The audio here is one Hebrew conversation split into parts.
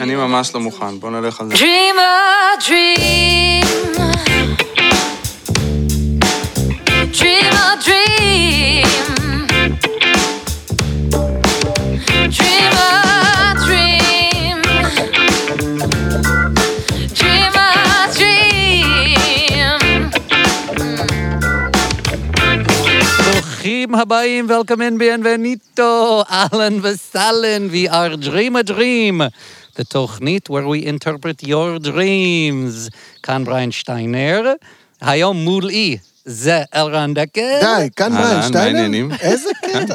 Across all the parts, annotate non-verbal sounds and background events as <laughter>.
אני ממש לא מוכן, בוא נלך על זה. Dream a dream. Dream a dream. Dream a dream. Dream a dream. ברוכים הבאים, welcome in, bienvenido, אהלן וסהלן, we are Dream a Dream, בתוכנית where we interpret your dreams. כאן בריין שטיינר, היום מולי זה אלרן דקל. די, כאן בריין שטיינר? איזה קטע.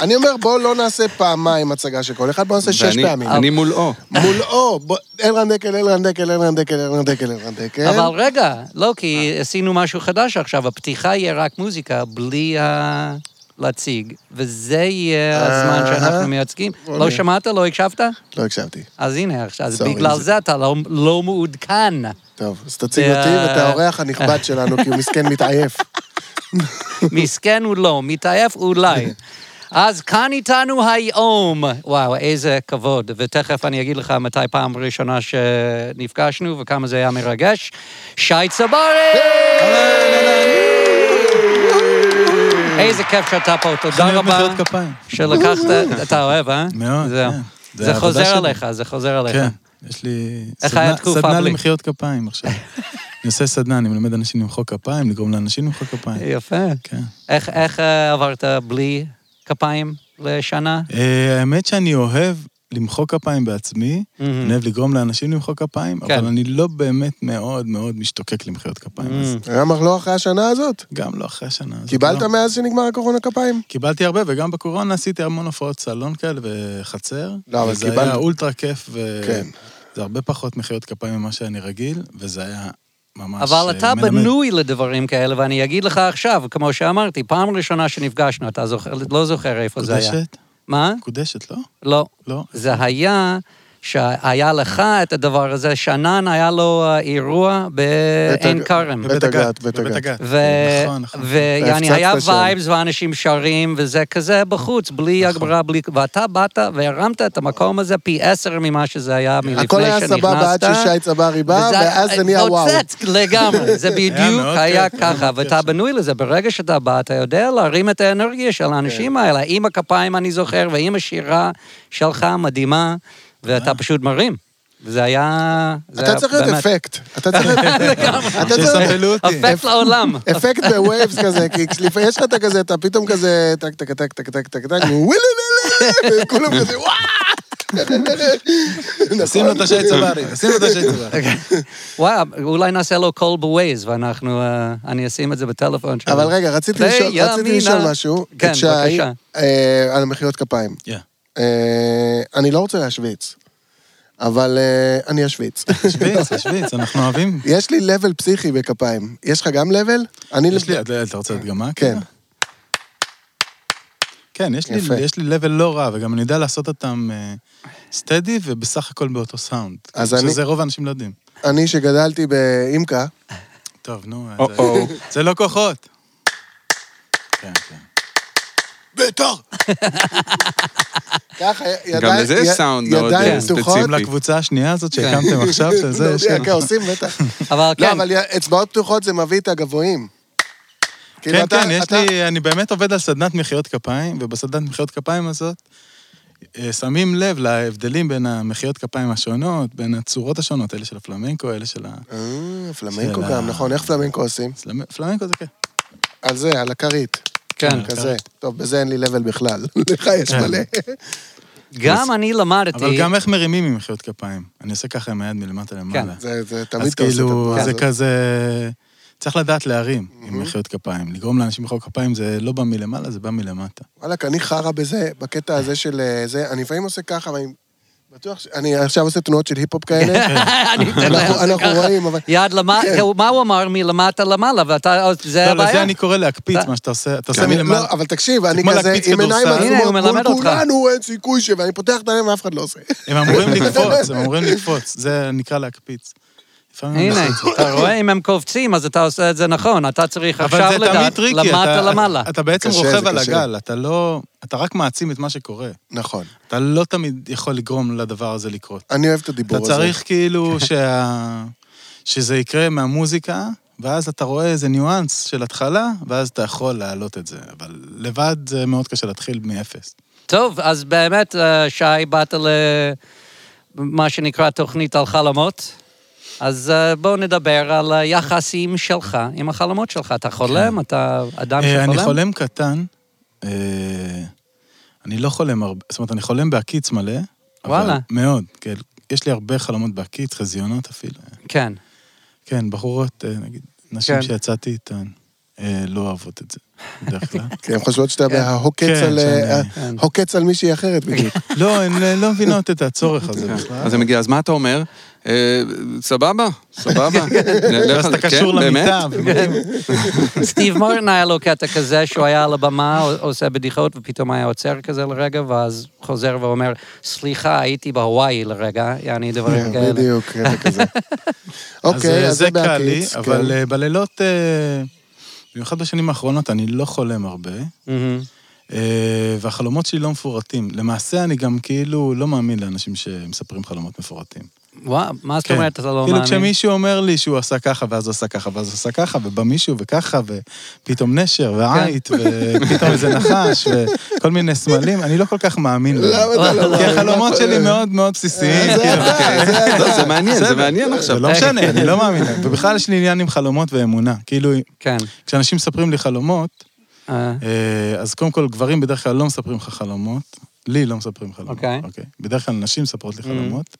אני אומר, בואו לא נעשה פעמיים הצגה של כל אחד, בואו נעשה שש פעמים. אני מולו. מולו, בוא- אלרן דקל, אלרן דקל, אלרן דקל, אלרן דקל, אלרן דקל. אבל רגע, לא, כי עשינו משהו חדש עכשיו, הפתיחה יהיה רק מוזיקה, בלי ה... להציג, וזה יהיה הזמן. שאנחנו מציגים. אוקיי. לא שמעת? לא הקשבת? לא הקשבתי. אז הנה, אז בגלל זה- אתה לא- לא מעודכן. טוב, אז תציג אותי ואת האורח הנכבד שלנו, כי הוא מסכן מתעייף. <laughs> מסכן הוא לא, מתעייף אולי. אז כאן איתנו היום, וואו, איזה כבוד, ותכף אני אגיד לך מתי פעם ראשונה שנפגשנו וכמה זה היה מרגש. שי צברי! איזה כיף שאתה פה, תודה רבה מחיאות כפיים. שלקחת, אתה אוהב, אה? מאוד. כן. זה חוזר. עליך, זה חוזר עליך. כן, יש לי איך סדנה- היה תקופה סדנה בלי? למחיאות כפיים עכשיו. <laughs> אני עושה סדנה, אני מלמד אנשים למחוא כפיים, לגרום לאנשים למחוא כפיים. יפה. כן. איך- איך אה, עברת בלי כפיים לשנה? אה, האמת שאני אוהב למחוא כפיים בעצמי, מהמם. אני אוהב לגרום לאנשים למחוא כפיים, כן. אבל אני לא באמת מאוד מאוד משתוקק למחיאות כפיים. אז Mm. למה לא אחרי השנה הזאת? גם לא אחרי השנה הזאת. קיבלת לא. מאז שנגמר הקורונה כפיים? קיבלתי הרבה, וגם בקורונה עשיתי המון הופעות סלון כאלה וחצר. לא, אבל וזה קיבלת- היה אולטרה כיף, ו... כן. זה הרבה פחות מחיאות כפיים ממה שאני רגיל, וזה היה ממש אבל אה, אתה מלמד. בנוי לדברים כאלה, ואני אגיד לך עכשיו, כמו שאמרתי, פעם ראשונה שנפגשנו, אתה זוכר, לא זוכר איפה זה היה. מה? מקודשת, לא? לא. לא. זה היה שהיה לך את הדבר הזה, שנן היה לו אה, אירוע בעין כרם. בית הגת, בית בבית הגת. נכון, נכון. ויעני, היה. וייבס ואנשים שרים, וזה כזה בחוץ, בלי נכון. הגברה, בלי... ואתה באת והרמת את המקום הזה פי עשר ממה שזה היה מלפני הכל היה שנכנסת. סבבה עד ששי צברי בא, ואז זה נהיה וואו. התפוצץ לגמרי, זה <laughs> בדיוק היה ככה, ואתה. בנוי לזה. ברגע שאתה בא, אתה יודע להרים את האנרגיה של האנשים כן. האלה, עם הכפיים, אני זוכר, ועם השירה שלך מדהימה, ואתה פשוט מרים. וזה היה... אתה צריך להיות אפקט. אתה צריך להיות... <laughs> אפקט לעולם. אפקט ב vibes כזה, כי יש לך את הכזה, אתה פתאום כזה, טק טק טק טק טק טק טק, וכולם כזה, וואו! שים לו את השי צברי, שים לו את השי צברי. וואו, אולי נעשה לו קול בווייז, ואנחנו, אני אשים את זה בטלפון שלנו. אבל רגע, רציתי לשאול- משהו. כן, בבקשה. על מחיאות כפיים. אה, אני לא רוצה להשוויץ, אבל אה, אני אשוויץ. שוויץ, שוויץ, אנחנו אוהבים. יש לי לבל פסיכי בכפיים. יש לך גם לבל? אני... יש לי, אתה רוצה הדגמה? כן. כן, יש לי. יש לי לבל לא רע, וגם אני יודע לעשות אותם סטדי ובסך הכל באותו סאונד. אז אני- שזה רוב האנשים לא יודעים. אני שגדלתי באימקה, טוב, נו, זה-. זה לא כוחות. כן, כן. בית"ר! <laughs> ככה, ידיים... לזה יש סאונד מאוד, ידיים אה, פתוחות. ספציפי. שים לקבוצה השנייה הזאת שהקמתם עכשיו, לא שזה... יודע, שם. <laughs> כן, עושים בטח. <laughs> אבל לא, כן, אבל אצבעות פתוחות זה מביא את הגבוהים. כאילו, כן, כן, יש לי, אני באמת עובד על סדנת מחיאות כפיים, ובסדנת מחיאות כפיים הזאת, אה, שמים לב להבדלים בין המחיאות כפיים השונות, בין הצורות השונות, אלה של הפלמנקו, אלה של ה... אה, פלמנקו גם, נכון, איך פלמנקו עושים? פלמ- פלמנקו זה כן. על זה, על הכרית. כן. כזה. טוב, בזה אין לי לבל בכלל. <laughs> לך יש כן. מלא. גם אני למדתי... אבל גם איך מרימים עם מחיאות כפיים. אני עושה ככה עם היד מלמטה למעלה. זה זה תמיד אז אתה עושה את כאילו, התנועה זה הזאת. כזה... צריך לדעת להרים עם מחיאות כפיים. לגרום לאנשים למחוא כפיים זה לא בא מלמעלה, זה בא מלמטה. וואלכ, אני חרא בזה, בקטע הזה של אה, זה, אני לפעמים עושה ככה, ואני בטוח ש... אני עכשיו עושה תנועות של היפ-הופ כאלה. <laughs> אני אתן אנחנו- ככה. רואים, אבל... יד למטה, כן. מה הוא אמר? מלמטה למעלה, ואתה, זה לא, הבעיה. לזה אני קורא להקפיץ, אתה- מה שאתה עושה. אתה עושה אני- מלמעלה. לא, אבל תקשיב, אני כזה עם עיניים עצומות, מול. כולנו אין סיכוי ש... ואני פותח את העיניים ואף אחד לא עושה. הם אמורים <laughs> לקפוץ, הם אמורים לקפוץ. זה נקרא להקפיץ. הנה. אתה רואה, אם הם קופצים, אז אתה עושה את זה נכון. אתה צריך עכשיו לדעת למטה אתה- למעלה. אתה בעצם רוכב על. הגל, אתה לא... אתה רק מעצים את מה שקורה. נכון. אתה לא תמיד יכול לגרום לדבר הזה לקרות. אני אוהב את הדיבור אתה הזה. צריך כאילו שה... שזה יקרה מהמוזיקה, ואז אתה רואה איזה ניואנס של התחלה, ואז אתה יכול להעלות את זה. אבל לבד זה מאוד קשה להתחיל מאפס. טוב, אז באמת, אה, שי, באת למה שנקרא תוכנית על חלומות. אז אה, בואו נדבר על היחסים שלך עם החלומות שלך. אתה חולם? אתה אדם אה, שחולם? אני חולם קטן. אה, אני לא חולם הרבה, זאת אומרת, אני חולם בהקיץ מלא. וואלה. מאוד, כן. יש לי הרבה חלומות בהקיץ, חזיונות אפילו. כן. כן, בחורות, נגיד, נשים כן. שיצאתי איתן, לא אוהבות את זה, בדרך כלל. <laughs> כי הן חושבות שאתה כן. כן, על... כן. הוקץ על מישהי אחרת בדיוק. <laughs> לא, הן לא מבינות את הצורך הזה כן. <laughs> בכלל. אז זה מגיע, אז מה אתה אומר? אה, סבבה, סבבה. <laughs> ואז על- אתה כן, קשור? למיטה, <laughs> סטיב מורטון היה לו קטע כזה שהוא היה על הבמה, עושה בדיחות, ופתאום היה עוצר כזה לרגע, ואז חוזר ואומר, סליחה, הייתי בהוואי לרגע, יעני דברים כאלה. בדיוק, קטע כזה. <laughs> אוקיי, אה, אז זה קל לי. אבל כן. אה, בלילות, אה, במיוחד בשנים האחרונות, אני לא חולם הרבה. אה, והחלומות שלי לא מפורטים. למעשה, אני גם כאילו לא מאמין לאנשים שמספרים חלומות מפורטים. וואו, מה זאת כן. אומרת, אתה לא כאילו מאמין? כשמישהו אומר לי שהוא עשה ככה, ואז הוא עשה ככה, ואז הוא עשה ככה, ובא מישהו וככה, ופתאום נשר, ועית, ופתאום איזה <laughs> נחש, וכל מיני סמלים, אני לא כל כך מאמין להם. למה אתה לא כי מאמין? החלומות שלי מאוד מאוד בסיסיים. זה כאילו. לא, זה מעניין, זה. מעניין עכשיו. זה לא משנה, אני לא מאמין להם. ובכלל יש לי עניין עם חלומות ואמונה. כאילו, כן. כשאנשים מספרים לי חלומות, אה, אה, אז קודם כל, גברים בדרך כלל לא מספרים לך חלומות. לי לא מספרים חלומות. אוקיי. אוקיי. בדרך כלל נשים מספרות לי חלומות.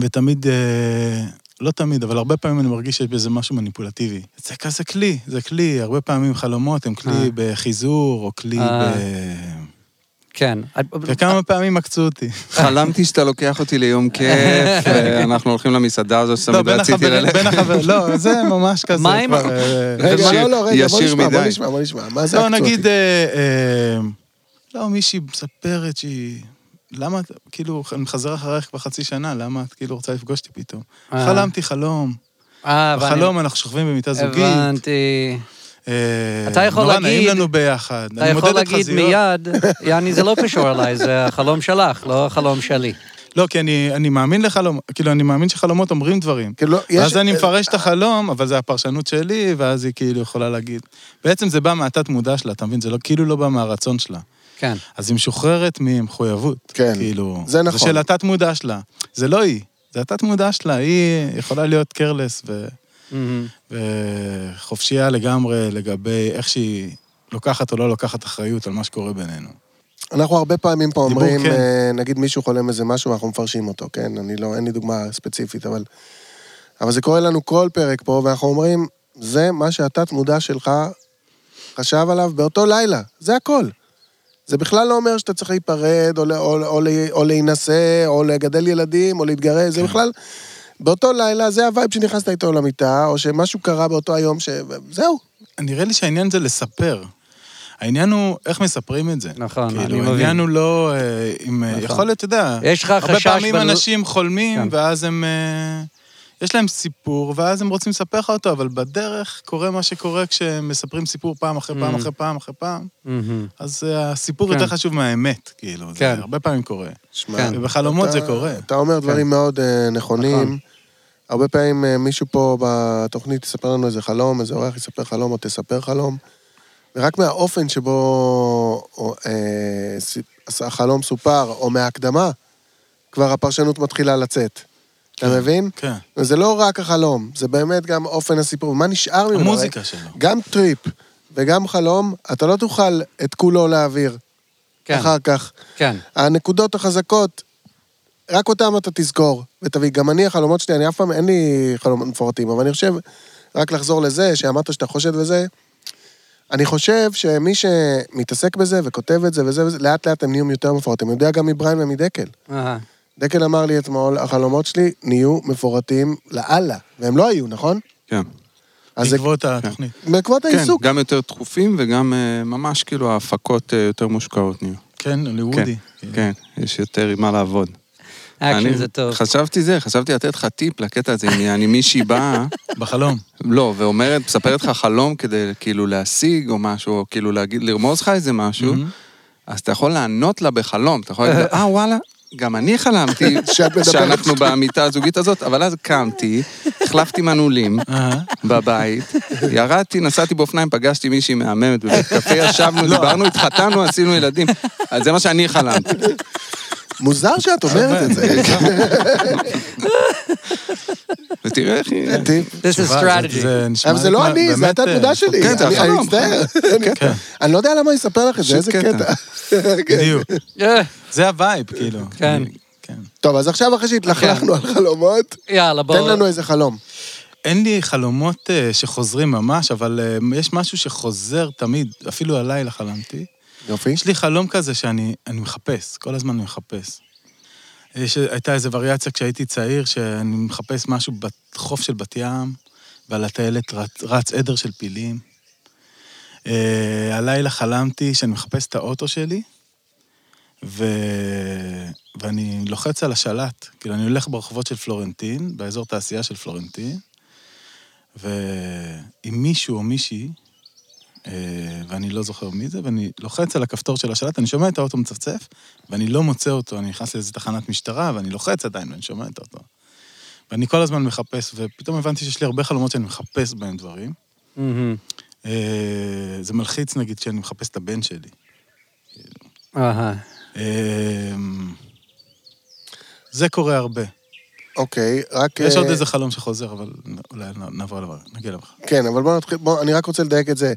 ותמיד, אה, לא תמיד, אבל הרבה פעמים אני מרגיש שיש בזה משהו מניפולטיבי. זה כזה כלי, זה כלי. הרבה פעמים חלומות הם אה. כלי בחיזור, או כלי אה. ב... כן. וכמה פעמים עקצו אותי. חלמתי שאתה לוקח אותי ליום כיף, <laughs> ואנחנו הולכים למסעדה הזאת לא, שתמיד רציתי ללכת. בין החברים, לא, זה ממש כזה מה עם- כבר... אה, רגע, ישיר- לא, לא, רגע, בוא נשמע, בוא. נשמע, בוא נשמע. מה זה לא, עקצו נגיד, אותי? אה, אה, לא, מישהי מספרת שהיא... למה, את- כאילו, אני מחזר אחרייך כבר חצי שנה, למה את כאילו רוצה לפגוש אותי פתאום? אה. חלמתי חלום. אה, ואני- בחלום אנחנו שוכבים במיטה זוגית. הבנתי. אה, אתה יכול נורא להגיד- נעים לנו ביחד. אתה אני יכול להגיד חזירות. מיד, יעני זה לא קשור אליי, זה החלום שלך, לא החלום שלי. לא, כי אני, אני מאמין לחלום, כאילו, אני מאמין שחלומות אומרים דברים. כאילו, יש- ואז אני מפרש את החלום, אבל זה הפרשנות שלי, ואז היא כאילו יכולה להגיד. בעצם זה בא מהתת מודע שלה, אתה מבין? זה לא, כאילו לא בא מהרצון שלה. כן. אז היא משוחררת ממחויבות. כן, כאילו, זה נכון. זה של התת מודע שלה. זה לא היא, זה התת מודע שלה. היא יכולה להיות קרלס ו... מהמם. וחופשייה לגמרי לגבי איך שהיא לוקחת או לא לוקחת אחריות על מה שקורה בינינו. אנחנו הרבה פעמים פה דיבור, אומרים, כן. אה, נגיד מישהו חולם איזה משהו, אנחנו מפרשים אותו, כן? אני לא, אין לי דוגמה ספציפית, אבל... אבל זה קורה לנו כל פרק פה, ואנחנו אומרים, זה מה שהתת מודע שלך חשב עליו באותו לילה, זה הכל. זה בכלל לא אומר שאתה צריך להיפרד, או, או, או, או, או להינשא, או לגדל ילדים, או להתגרש, זה בכלל... באותו לילה, זה ה vibe שנכנסת איתו למיטה, או שמשהו קרה באותו היום, ש... זהו. נראה לי שהעניין זה לספר. העניין הוא איך מספרים את זה. נכון, אני כאילו, מבין. העניין הוא לא... אה, אם... אה, נכון. יכול להיות, אתה יודע, יש לך הרבה חשש... פעמים בל- אנשים חולמים, כן. ואז הם... אה, יש להם סיפור, ואז הם רוצים לספר לך אותו, אבל בדרך קורה מה שקורה כשהם מספרים סיפור פעם אחרי פעם Mm. אחרי פעם אחרי פעם, מהמם. אז אה, הסיפור כן. יותר חשוב מהאמת, כאילו. זה כן. הרבה פעמים קורה. כן. ובחלומות זה קורה. אתה אומר דברים מאוד אה, נכונים. נכון. הרבה פעמים אה, מישהו פה בתוכנית יספר לנו איזה חלום, איזה אורח יספר חלום או תספר חלום, ורק מהאופן שבו או, אה, ס- החלום סופר, או מההקדמה, כבר הפרשנות מתחילה לצאת. אתה כן. מבין? כן. וזה לא רק החלום, זה באמת גם אופן הסיפור. מה נשאר ממנו? המוזיקה הרי שלו. גם טריפ וגם חלום, אתה לא תוכל את כולו להעביר כן, אחר כך. כן. הנקודות החזקות, רק אותם אתה תזכור ותביא. גם אני, החלומות שלי, אני אף פעם, אין לי חלומות מפורטים, אבל אני חושב, רק לחזור לזה, שאמרת שאתה חושד בזה, אני חושב שמי שמתעסק בזה וכותב את זה וזה וזה, לאט לאט הם נהיים יותר מפורטים. אני יודע גם מבריין ומדקל. אהה. דקל אמר לי אתמול, החלומות שלי נהיו מפורטים לאללה, והם לא היו, נכון? כן. אז זה בעקבות התוכנית. בעקבות כן, העיסוק. גם יותר דחופים וגם אה, ממש כאילו ההפקות אה, יותר מושקעות נהיו. כן, הוליוודי. כן, יש יותר עם מה לעבוד. אקשן אני זה טוב. חשבתי זה, חשבתי לתת לך טיפ לקטע הזה, אם אני מישהי באה, <laughs> בחלום. לא, ואומרת, מספרת לך חלום כדי כאילו להשיג או משהו, או כאילו להגיד, לרמוז לך איזה משהו, אז אתה יכול לענות לה בחלום, אתה יכול להגיד, אה וואלה, גם אני חלמתי. <laughs> שאנחנו במיטה הזוגית הזאת, אבל אז קמתי, החלפתי מנעולים <laughs> אה, בבית, ירדתי, נסעתי באופניים, פגשתי מישהי מהממת בבית קפה, ישבנו, לא. דיברנו, התחתנו, עשינו ילדים. אז זה מה שאני חלמתי. מוזר שאת אומרת את זה. <laughs> ותראה איך היא... טיפ. This is strategy. זה- זה נשמע אבל זה לא אני, זה התת-מודע אה, שלי. כן, זה אני- אני החלום. מצטער. כן, אני לא יודע למה אני אספר לך את זה, איזה קטע. קטע. <laughs> כן. בדיוק. אה, זה הווייב, כאילו. כן. כן. טוב, אז עכשיו אחרי שהתלכלכנו על חלומות, יאללה, בוא. תן לנו איזה חלום. אין לי חלומות אה, שחוזרים ממש, אבל אה, יש משהו שחוזר תמיד, אפילו הלילה חלמתי. יופי. יש לי חלום כזה שאני אני מחפש, כל הזמן מחפש. יש, הייתה איזו וריאציה כשהייתי צעיר, שאני מחפש משהו בחוף של בת ים, ועל הטיילת רץ, רץ עדר של פילים. Uh, הלילה חלמתי שאני מחפש את האוטו שלי, ו... ואני לוחץ על השלט. כאילו, אני הולך ברחובות של פלורנטין, באזור תעשייה של פלורנטין, ועם מישהו או מישהי, ואני לא זוכר מי זה, ואני לוחץ על הכפתור של השלט, אני שומע את האוטו מצפצף, ואני לא מוצא אותו, אני נכנס לאיזו תחנת משטרה, ואני לוחץ עדיין, ואני שומע את האוטו. ואני כל הזמן מחפש, ופתאום הבנתי שיש לי הרבה חלומות שאני מחפש בהם דברים. מהמם. אה, זה מלחיץ, נגיד, כשאני מחפש את הבן שלי. אהה. אה, זה קורה הרבה. אוקיי, רק... יש אה, עוד איזה חלום שחוזר, אבל אולי נעבור אליו, נגיע אליו. כן, אבל בוא נתחיל, בוא, אני רק רוצה לדייק את זה.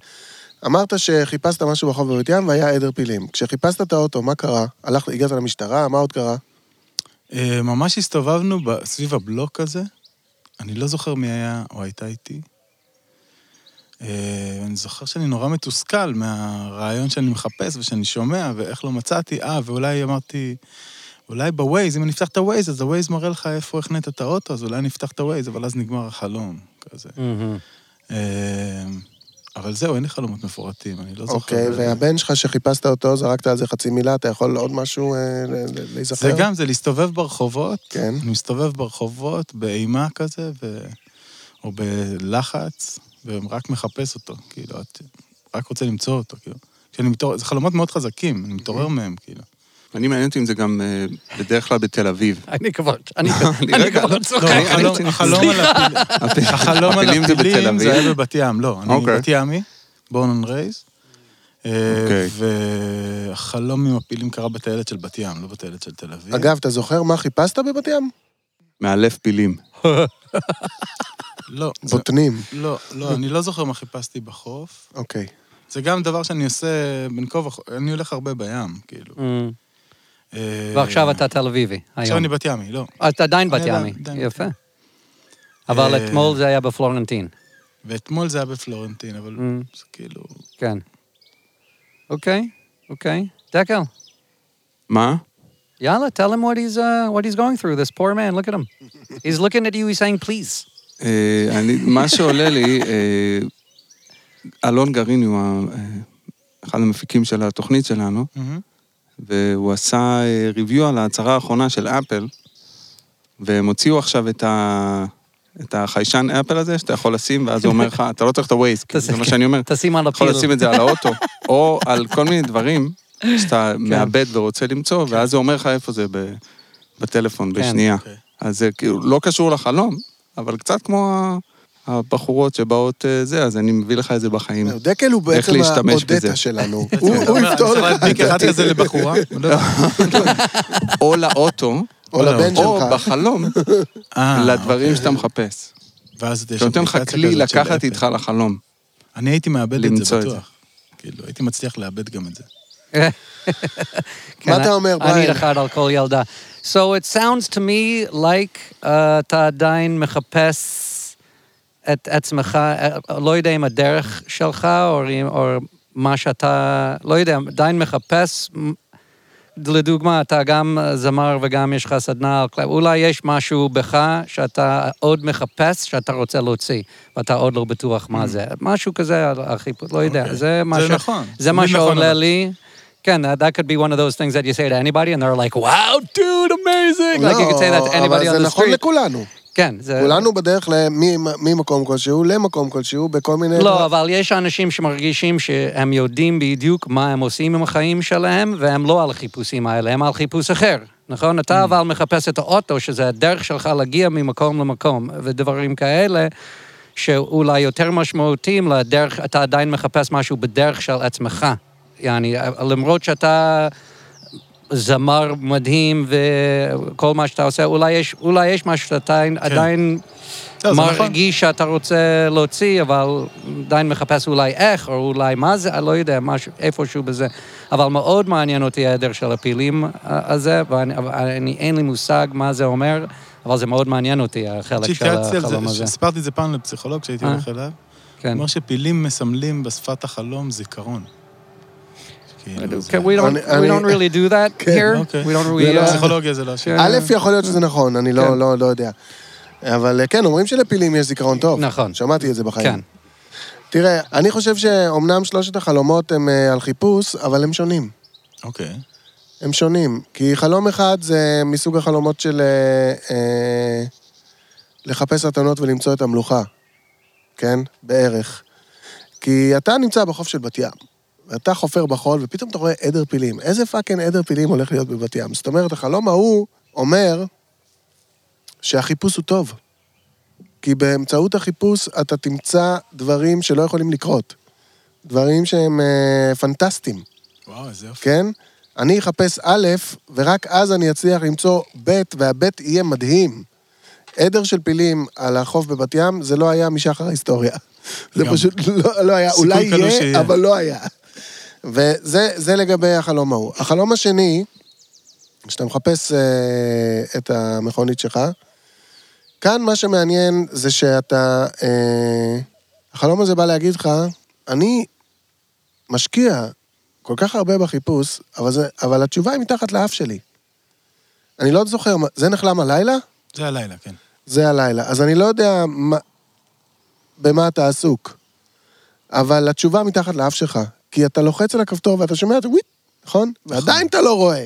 אמרת שחיפשת משהו ברחוב בבת ים והיה עדר פילים. כשחיפשת את האוטו, מה קרה? הלכת, הגעת למשטרה, מה עוד קרה? אה, ממש הסתובבנו סביב הבלוק הזה, אני לא זוכר מי היה או הייתה איתי. אה, אני זוכר שאני נורא מתוסכל מהרעיון שאני מחפש ושאני שומע, ואיך לא מצאתי. אה, ואולי אמרתי, אולי בווייז, אם אני אפתח את הווייז, אז הווייז מראה לך איפה החנית את האוטו, אז אולי אני אפתח את הווייז, אבל אז נגמר החלום, כזה. מהמם. אבל זהו, אין לי חלומות מפורטים, אני לא זוכר. אוקיי, והבן שלך שחיפשת אותו, זרקת על זה חצי מילה, אתה יכול עוד משהו אה, להיזכר? זה גם, זה להסתובב ברחובות. כן. אני מסתובב ברחובות באימה כזה, ו... או בלחץ, ורק מחפש אותו, כאילו, את... רק רוצה למצוא אותו, כאילו. כשאני מתעורר, זה חלומות מאוד חזקים, אני מתעורר מהם, כאילו. אני מעניין אותי אם זה גם אה, בדרך כלל בתל אביב. <laughs> אני כבר, אני אני אני רגע, כבר צוחק. אני- החלום- על הפיל- החלום על הפילים זה? היה בבת ים, לא, אני אוקיי. בת ימי, born and raised. והחלום עם הפילים קרה בטיילת של בת ים, לא בטיילת של תל אביב. אגב, אתה זוכר מה חיפשת בבת ים? מאלף פילים. לא, בוטנים. לא, לא, אני לא זוכר מה חיפשתי בחוף. אוקיי. זה גם דבר שאני עושה בין כה וכה, אני הולך הרבה בים, כאילו. אה, ועכשיו אתה תל אביבי, עכשיו היום. אני בת ימי, לא. אתה עדיין בת ימי, יפה. אבל אה, אתמול זה היה בפלורנטין. ואתמול זה היה בפלורנטין, אבל Mm. זה כאילו... כן. אוקיי, אוקיי. דקל, מה? יאללה, tell him what he's, uh, what he's going through, this poor man, look at him. He's looking at you, he's saying please. אה, אני, מה שעולה לי, אלון גרעיני הוא אחד המפיקים של התוכנית שלנו, מהמם. והוא עשה ריוויו על ההצהרה האחרונה של אפל, והם הוציאו עכשיו את, ה... את החיישן אפל הזה, שאתה יכול לשים, ואז הוא אומר לך, אתה לא צריך את ה-Waze, כאילו, זה מה שאני אומר. תשים על אתה יכול. לשים את זה על האוטו, או על כל מיני דברים שאתה מאבד ורוצה למצוא, ואז זה אומר לך איפה זה ב... בטלפון, כן. בשנייה. אוקיי. אז זה כאילו לא קשור לחלום, אבל קצת כמו הבחורות שבאות אה, זה, אז אני מביא לך את זה בחיים. דקל הוא איך בעצם בזה. שלנו. אתה <laughs> הוא יפתור אני לך צריך להדביק אחד כזה לבחורה? <laughs> לא. <laughs> או לאוטו, או לבן או שלך. בחלום, אה, לדברים שאתה מחפש. ואז יש שנותן לך כלי לקחת. איתך לחלום. אני הייתי מאבד את זה את בטוח. כאילו, הייתי מצליח לאבד גם את זה. כן, מה אתה אומר, אני בריין? אחד על כל ילדה. So it sounds to me like uh, אתה עדיין מחפש את עצמך, אה, לא יודע אם הדרך שלך, או, או מה שאתה, לא יודע, עדיין מחפש. לדוגמה, אתה גם זמר וגם יש לך סדנה, אולי יש משהו בך שאתה עוד מחפש, שאתה רוצה להוציא, ואתה עוד לא בטוח מה זה. משהו כזה, החיפוש, לא יודע, אוקיי. זה מה זה ש... נכון. זה מה נכון, שעולה אבל- לי. כן, that, that could be one of those things that you say to anybody and they're like, wow, dude, amazing. Like you could say that to לא, אבל anybody on זה the נכון street. לכולנו. כן, זה... כולנו בדרך ממקום כלשהו למקום כלשהו בכל מיני... לא, אבל יש אנשים שמרגישים שהם יודעים בדיוק מה הם עושים עם החיים שלהם, והם לא על החיפושים האלה, הם על חיפוש אחר, נכון? אתה אבל מחפש את האוטו, שזה הדרך שלך להגיע ממקום למקום, ודברים כאלה, שאולי יותר משמעותיים לדרך, אתה עדיין מחפש משהו בדרך של עצמך. יעני, למרות שאתה זמר מדהים וכל מה שאתה עושה, אולי יש, אולי יש משהו שאתה עדיין- עדיין לא, נכון. מרגיש שאתה רוצה להוציא, אבל עדיין מחפש אולי איך, או אולי מה זה, אני לא יודע, משהו, איפשהו בזה. אבל מאוד מעניין אותי העדר של הפילים אה, הזה, ואני אבל אני, אין לי מושג מה זה אומר, אבל זה מאוד מעניין אותי, החלק של החלום זה, הזה. סיפרתי את זה פעם לפסיכולוג כשהייתי אה? הולך אליו. כן. הוא אומר שפילים מסמלים בשפת החלום זיכרון. זה- Okay, we don't, אני- we אני- don't really do that כן, here. אוקיי. We don't זה really... לא- uh, פסיכולוגיה זה לא השם. כן. א', יכול להיות שזה נכון, אני כן. לא, לא, לא יודע. אבל אה, כן, אומרים שלפילים יש זיכרון טוב. נכון. שמעתי את זה בחיים. כן. תראה, אני חושב שאומנם שלושת החלומות הם אה, על חיפוש, אבל הם שונים. אוקיי. הם שונים. כי חלום אחד זה מסוג החלומות של אה, אה, לחפש אתונות ולמצוא את המלוכה, כן? בערך. כי אתה נמצא בחוף של בת ים, ואתה חופר בחול, ופתאום אתה רואה עדר פילים. איזה פאקינג עדר פילים הולך להיות בבת ים? זאת אומרת, החלום ההוא אומר שהחיפוש הוא טוב. כי באמצעות החיפוש אתה תמצא דברים שלא יכולים לקרות. דברים שהם אה, פנטסטיים. וואו, איזה יופי. כן? אני אחפש א', ורק אז אני אצליח למצוא ב', והב' יהיה מדהים. עדר של פילים על החוף בבת ים, זה לא היה משחר ההיסטוריה. זה. פשוט לא, לא היה, אולי יהיה, שיהיה. אבל לא היה. וזה זה לגבי החלום ההוא. החלום השני, כשאתה מחפש אה, את המכונית שלך, כאן מה שמעניין זה שאתה... אה, החלום הזה בא להגיד לך, אני משקיע כל כך הרבה בחיפוש, אבל, זה, אבל התשובה היא מתחת לאף שלי. אני לא זוכר, זה נחלם הלילה? זה הלילה, כן. זה הלילה. אז אני לא יודע מה, במה אתה עסוק, אבל התשובה מתחת לאף שלך. כי אתה לוחץ על הכפתור ואתה שומע את הוויפ, נכון? ועדיין אתה לא רואה.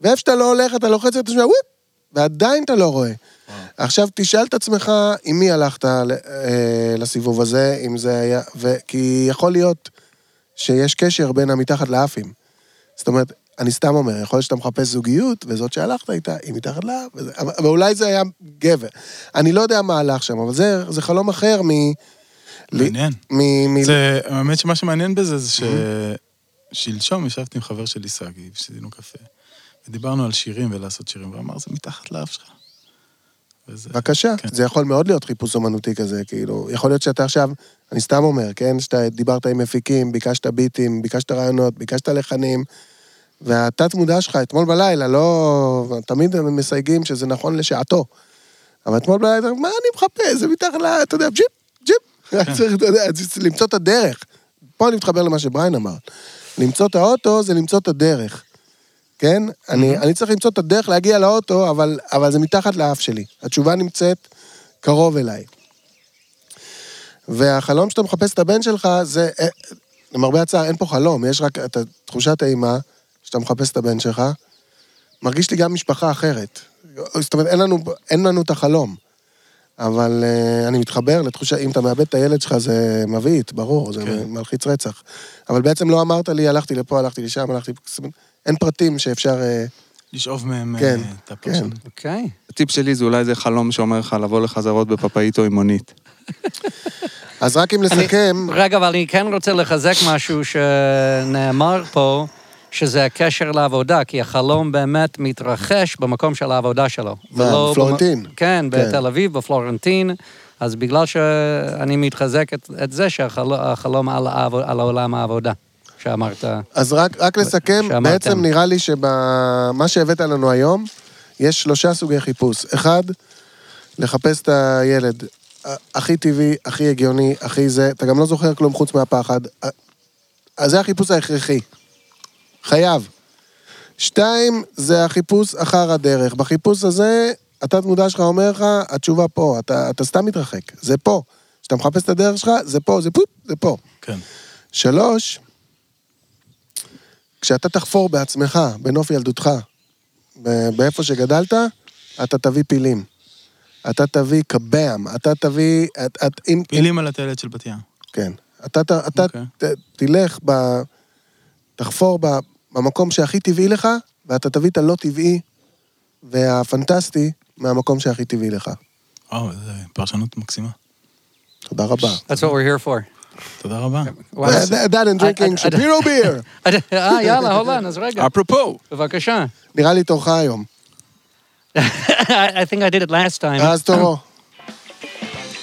ואיפה שאתה לא הולך, אתה לוחץ ואתה שומע וויפ, ועדיין אתה לא רואה. עכשיו, תשאל את עצמך עם מי הלכת אה, לסיבוב הזה, אם זה היה... ו... כי יכול להיות שיש קשר בין המתחת לאפים. זאת אומרת, אני סתם אומר, יכול להיות שאתה מחפש זוגיות, וזאת שהלכת איתה, היא מתחת לאף, וזה- אבל אבל אולי זה היה גבר. אני לא יודע מה הלך שם, אבל זה, זה חלום אחר מ... מעניין. מ... מ... זה, האמת שמה שמעניין בזה זה ששלשום ישבתי עם חבר שלי, סגי, ושתינו קפה, ודיברנו על שירים ולעשות שירים, ואמר, זה מתחת לאף שלך. וזה... בבקשה, כן. זה יכול מאוד להיות חיפוש אומנותי כזה, כאילו, יכול להיות שאתה עכשיו, אני סתם אומר, כן, שאתה דיברת עם מפיקים, ביקשת ביטים, ביקשת רעיונות, ביקשת לחנים, והתת מודע שלך אתמול בלילה, לא... תמיד הם מסייגים שזה נכון לשעתו, אבל אתמול בלילה, מה אני מחפש? זה מתחת ל... אתה יודע, ג'יפ, ג'יפ. רק צריך, אתה יודע, למצוא את הדרך. פה אני מתחבר למה שבריין אמר. למצוא את האוטו זה למצוא את הדרך. כן? אני, אני צריך למצוא את הדרך להגיע לאוטו, אבל, אבל זה מתחת לאף שלי. התשובה נמצאת קרוב אליי. והחלום שאתה מחפש את הבן שלך, זה, אה, למרבה הצער, אין פה חלום, יש רק את תחושת האימה, שאתה מחפש את הבן שלך. מרגיש לי גם משפחה אחרת. זאת אומרת, אין לנו, אין לנו את החלום. אבל uh, אני מתחבר לתחושה, אם אתה מאבד את הילד שלך זה מבעית, ברור, זה כן. מלחיץ רצח. אבל בעצם לא אמרת לי, הלכתי לפה, הלכתי לשם, הלכתי... אין פרטים שאפשר... Uh, לשאוב מהם כן, אה, את הפרשנות. אוקיי. הטיפ שלי זה אולי זה חלום שאומר לך לבוא לחזרות בפפאיטו עם מונית. אז רק אם לסכם, רגע, אבל אני כן רוצה לחזק משהו שנאמר פה, שזה הקשר לעבודה, כי החלום באמת מתרחש במקום של העבודה שלו. ולא בפלורנטין? במ- כן, כן. בתל אביב, בפלורנטין. אז בגלל שאני מתחזק את, את זה שהחלום על, העב- על עולם העבודה, שאמרת. אז רק, רק לסכם, שאמרתם. בעצם נראה לי שבמה שהבאת לנו היום, יש שלושה סוגי חיפוש. אחד, לחפש את הילד הכי טבעי, הכי הגיוני, הכי זה, אתה גם לא זוכר כלום חוץ מהפחד. אז זה החיפוש ההכרחי. חייב. שתיים, זה החיפוש אחר הדרך. בחיפוש הזה, התת מודע שלך אומר לך, התשובה פה, אתה, אתה סתם מתרחק, זה פה. כשאתה מחפש את הדרך שלך, זה פה, זה פופ, זה פה. כן. שלוש, כשאתה תחפור בעצמך, בנוף ילדותך, באיפה שגדלת, אתה תביא פילים. אתה תביא קבאם, אתה תביא... את, את, אם, אם, פילים על הטיילת של בת ים. כן. אתה, אתה אוקיי. ת, תלך, ב, תחפור ב, במקום שהכי טבעי לך, ואתה תביא את הלא טבעי והפנטסטי מהמקום שהכי טבעי לך. וואו, זו פרשנות מקסימה. תודה רבה. That's what we're here for. תודה רבה. That and drinking שפירו ביר. אה, יאללה, hold on, אז רגע. אפרופו, בבקשה. נראה לי תורך היום. <laughs> I I think I did it last time. אז תורו.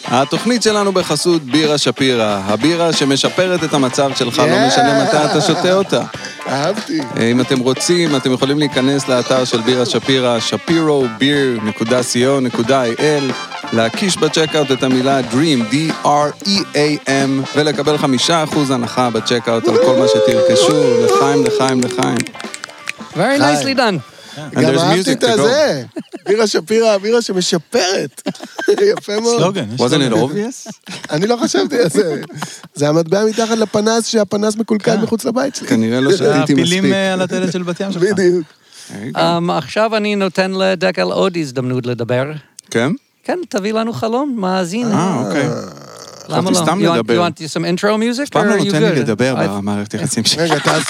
התוכנית שלנו בחסות בירה שפירא, הבירה שמשפרת את המצב שלך, לא Yeah. משנה מתי אתה שותה אותה. אהבתי. אה, אם אתם רוצים, אתם יכולים להיכנס לאתר של בירה שפירא, שפירו.beer.co.il, להקיש בצ'קאוט את המילה Dream, D-R-E-A-M, ולקבל חמישה אחוז הנחה בצ'קאוט על כל מה שתרכשו, לחיים, לחיים, לחיים. Very nicely done. And גם there's אהבתי music את to go. הזה. בירה שפירא, הבירה שמשפרת. <laughs> יפה מאוד. סלוגן, wasn't it obvious? אני לא חשבתי על זה. זה המטבע מתחת לפנס, שהפנס מקולקל כן. מחוץ לבית שלי. כנראה לא שתיתי הפילים מספיק. אה, על הטיילת של בת ים שלך. בדיוק. Um, עכשיו אני נותן לדקל עוד הזדמנות לדבר. כן? כן, תביא לנו חלום, מאזין. אה, אוקיי. למה לא? סתם You want- לדבר. You want some intro music? פעם or לא are you נותן לי good? לדבר במערכת יחסים שלי. רגע, תעש...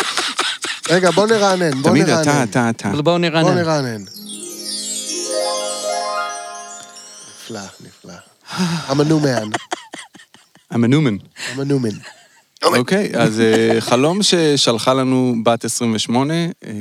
רגע, בוא נרענן, בוא תמיד נרענן. אתה, אתה, אתה. בוא נרענן. נרענן. נפלא, נפלא. I'm a new man. המנומן. I'm a new man. אוקיי, אז אה, חלום ששלחה לנו בת 28, אה,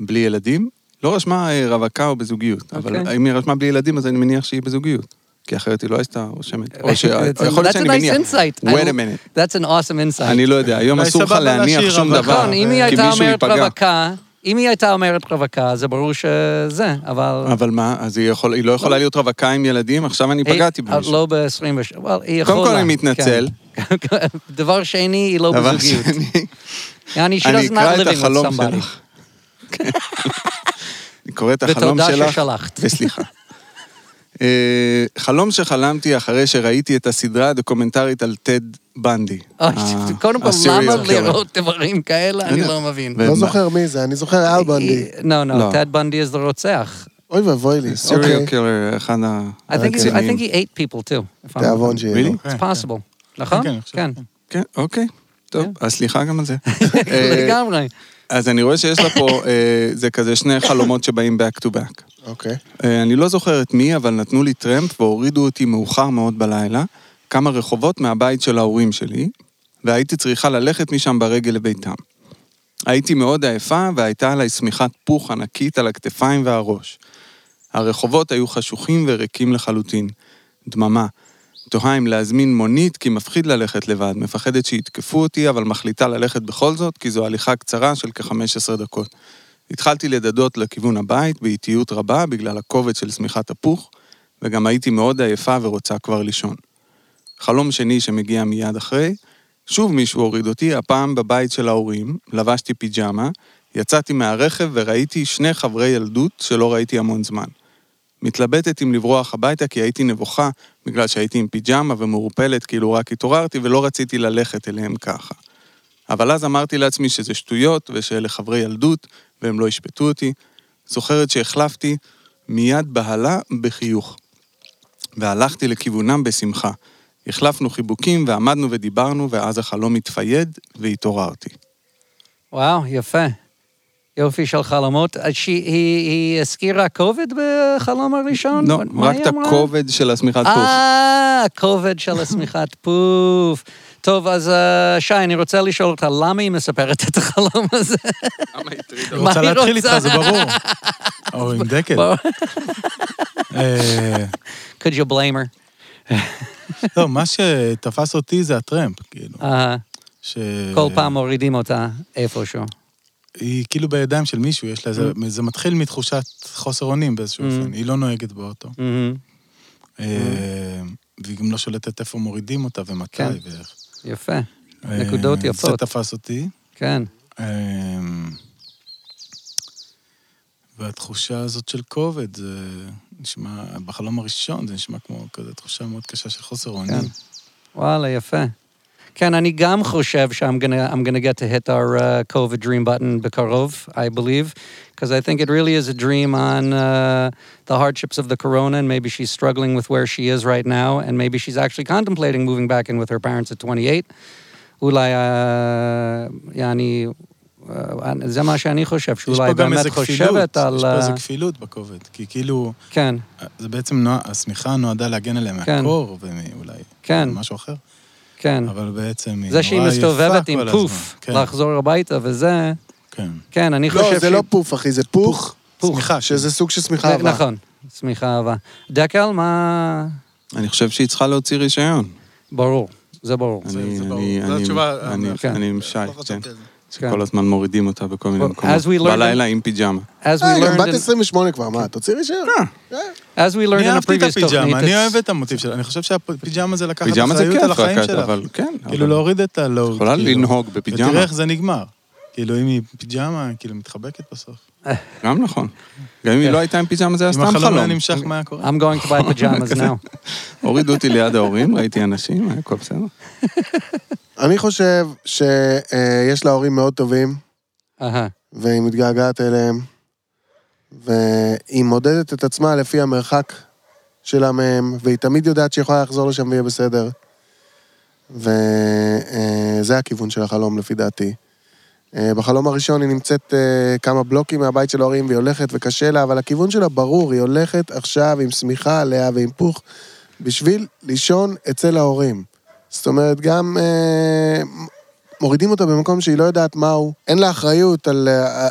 בלי ילדים, לא רשמה אה, רווקה או בזוגיות, אבל אוקיי. אם היא רשמה בלי ילדים, אז אני מניח שהיא בזוגיות. כי אחרת היא לא הייתה רושמת. או <laughs> ש... That's יכול להיות a שאני nice מניח. insight. wait a minute. That's an awesome insight. אני לא יודע, היום אסור לך להניח שום. דבר, נכון, אם היא כי הייתה מישהו אומרת ייפגע. רווקה, אם היא הייתה אומרת רווקה, זה ברור שזה, אבל... אבל מה, אז היא יכול- היא לא יכולה להיות רווקה עם ילדים? עכשיו אני פגעתי היא- במישהו. לא ב-27, well, היא יכולה. קודם כל אני מתנצל. כן. <laughs> דבר שני, היא לא דבר בזוגיות. שני, יעני, she אני אקרא את החלום. שלך. <laughs> אני קורא את החלום ותודה שלך. ששלחת. וסליחה. אה, חלום שחלמתי אחרי שראיתי את הסדרה הדוקומנטרית על טד בנדי. אוי, ה- קודם כל, למה killer. לראות דברים כאלה? אני. לא מבין. לא? זוכר מי זה, אני זוכר אל בנדי. לא, לא. לא, טד בנדי זה רוצח. אוי ואבוי לי. serial אוקיי. killer, אחד ה... I think he- I הרציניים. think he ate people too. תיאבון שיהיה לו. Really? It's possible. נכון? כן, אני חושב, כן. כן. כן, אוקיי. טוב, כן. אז סליחה גם על זה. <laughs> אה, לגמרי. אז אני רואה שיש לה פה, אה, זה כזה שני חלומות שבאים back to back. אוקיי. אה, אני לא זוכר את מי, אבל נתנו לי טרמפ והורידו אותי מאוחר מאוד בלילה, כמה רחובות מהבית של ההורים שלי, והייתי צריכה ללכת משם ברגל לביתם. הייתי מאוד עייפה והייתה עליי שמיכת פוך ענקית על הכתפיים והראש. הרחובות היו חשוכים וריקים לחלוטין. דממה. תוהה אם להזמין מונית כי מפחיד ללכת לבד, מפחדת שיתקפו אותי, אבל מחליטה ללכת בכל זאת, כי זו הליכה קצרה של כ-15 דקות. התחלתי לדדות לכיוון הבית באיטיות רבה בגלל הכובד של שמיכת הפוך, וגם הייתי מאוד עייפה ורוצה כבר לישון. חלום שני שמגיע מיד אחרי, שוב מישהו הוריד אותי, הפעם בבית של ההורים, לבשתי פיג'מה, יצאתי מהרכב וראיתי שני חברי ילדות שלא ראיתי המון זמן. מתלבטת אם לברוח הביתה כי הייתי נבוכה בגלל שהייתי עם פיג'מה ומעורפלת כאילו רק התעוררתי ולא רציתי ללכת אליהם ככה. אבל אז אמרתי לעצמי שזה שטויות ושאלה חברי ילדות והם לא ישפטו אותי. זוכרת שהחלפתי מיד בהלה בחיוך. והלכתי לכיוונם בשמחה. החלפנו חיבוקים ועמדנו ודיברנו ואז החלום התפייד והתעוררתי. וואו, יפה. יופי של חלומות. אז שהיא- היא היא הזכירה כובד בחלום הראשון? לא, רק את אמרה? הכובד של השמיכת פוך. אה, הכובד של השמיכת פוף. טוב, אז אה, שי, אני רוצה לשאול אותך, למה היא מספרת את החלום הזה? למה הטרידה היא רוצה היא להתחיל רוצה? איתך, זה ברור. <laughs> או עם דקל. אה, could you blame her? <laughs> לא, מה שתפס אותי זה הטרמפ, כאילו. ש- כל פעם מורידים אותה איפשהו. היא כאילו בידיים של מישהו, יש לה איזה... זה מתחיל מתחושת חוסר אונים באיזשהו Mm. אופן. היא לא נוהגת באוטו. מהמם, אה, והיא גם לא שולטת איפה מורידים אותה ומתי כן. ואיך. יפה, אה, נקודות זה יפות. תפס אותי. כן. אמ, והתחושה הזאת של כובד, זה נשמע, בחלום הראשון זה נשמע כמו כזה תחושה מאוד קשה של חוסר כן. אונים. וואלה, יפה. כן, אני גם חושב I'm gonna, I'm gonna get to hit our uh, COVID dream button בקרוב, I believe, because I think it really is a dream on uh, the hardships of the corona, and maybe she's struggling with where she is right now, and maybe she's actually contemplating moving back in with her parents at 28. אולי, uh, יעני, uh, זה מה שאני חושב, שאולי באמת חושבת על... יש פה איזה uh, כפילות בכובד, כי כאילו, כן, זה בעצם, השמיכה נועדה להגן עליהם כן. מהקור, ומאולי כן. משהו אחר, כן. אבל בעצם היא זה שהיא מסתובבת עם פוף. כן, לחזור הביתה וזה, כן. כן, אני חושב לא, זה שהיא- לא פוף, אחי, זה פוך, פוך. שמיכה, שזה סוג של שמיכה אהבה. נכון, שמיכה אהבה. דקל, מה... אני חושב שהיא צריכה להוציא רישיון. ברור, זה ברור. אני, זה ברור. אני, אני, התשובה, אני, כן. אני עם שי, לא כן. שכל הזמן מורידים אותה בכל מיני מקומות. as we learned- בלילה עם פיג'מה. אה, גם בת in, 28 כבר, מה, תוציא רישיון. learned אני אהבתי את הפיג'מה, אני אוהב את המוטיב שלה, אני חושב שהפיג'מה זה לקחת אחריות על החיים שלך. אבל כן. כאילו להוריד את הלואוד. יכולה כאילו. לנהוג בפיג'מה. ותראה איך זה נגמר. כאילו, אם היא פיג'מה, כאילו, מתחבקת בסוף. גם נכון. גם אם היא לא הייתה עם פיג'מה זה היה אם סתם החלום היה חלום. נמשך, מה היה קורה? I'm going to buy pajamas now. <laughs> הורידו אותי ליד ההורים, ראיתי אנשים, היה הכל בסדר. <laughs> אני חושב שיש לה הורים מאוד טובים, והיא מתגעגעת אליהם, והיא מודדת את עצמה לפי המרחק שלה מהם, והיא תמיד יודעת שהיא יכולה לחזור לשם ויהיה בסדר. וזה הכיוון של החלום לפי דעתי. אה, בחלום הראשון היא נמצאת אה, כמה בלוקים מהבית של ההורים והיא הולכת וקשה לה, אבל הכיוון שלה ברור, היא הולכת עכשיו עם שמיכה עליה ועם פוך בשביל לישון אצל ההורים. זאת אומרת, גם אה, מורידים אותה במקום שהיא לא יודעת מהו, אין לה אחריות על, אה,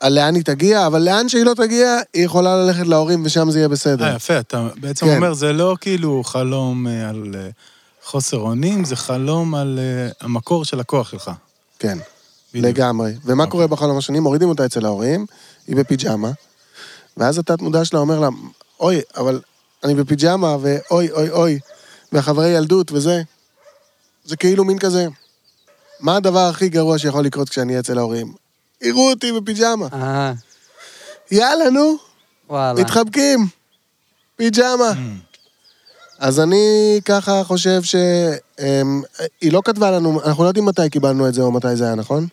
על לאן היא תגיע, אבל לאן שהיא לא תגיע, היא יכולה ללכת להורים ושם זה יהיה בסדר. אה, יפה, אתה בעצם כן. אומר, זה לא כאילו חלום על חוסר אונים, זה חלום על המקור של הכוח שלך. כן, בדיוק. לגמרי. ומה קורה בחלום השני? מורידים אותה אצל ההורים, היא בפיג'מה, ואז התת-מודע שלה אומר לה, אוי, אבל אני בפיג'מה, ואוי, אוי, אוי, והחברי ילדות וזה. זה כאילו מין כזה, מה הדבר הכי גרוע שיכול לקרות כשאני אהיה אצל ההורים? יראו אותי בפיג'מה. אהה, יאללה, נו, וואלה. מתחבקים. פיג'מה. אז אני ככה חושב שהיא לא כתבה לנו, אנחנו לא יודעים מתי קיבלנו את זה או מתי זה היה, נכון?